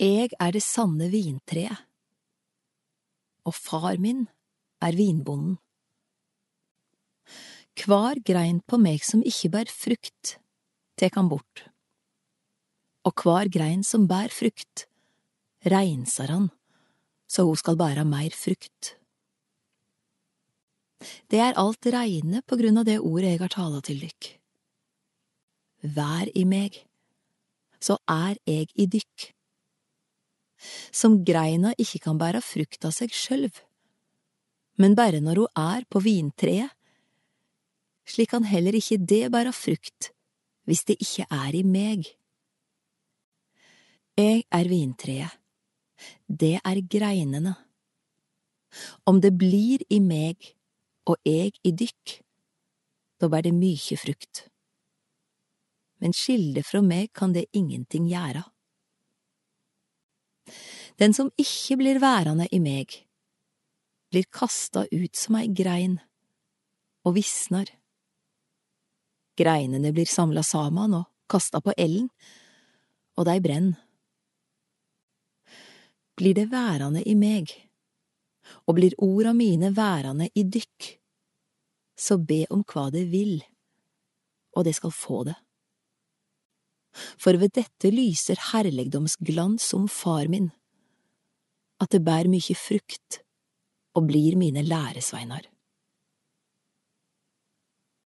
eg er det sanne vintreet, og far min er vinbonden. Kvar grein på meg som ikke bær frukt, tek han bort, og kvar grein som bær frukt, reinsar han, så ho skal bæra meir frukt. Det er alt reine på grunn av det ordet eg har tala til dykk. Vær i meg, så er eg i dykk. Som greina ikke kan bæra frukt av seg sjølv, men bare når ho er på vintreet, slik kan heller ikke det bæra frukt hvis det ikke er i meg. Eg er vintreet, det er greinene. Om det blir i meg og eg i dykk, da bær det mykje frukt. Men skilde fra meg kan det ingenting gjera. Den som ikke blir værende i meg, blir kasta ut som ei grein og visnar. Greinene blir samla saman og kasta på elden, og dei brenn. Blir det værende i meg, og blir orda mine værende i dykk, så be om hva det vil, og det skal få det. For ved dette lyser herligdomsglans om far min, at det bær mykje frukt og blir mine læresveinar.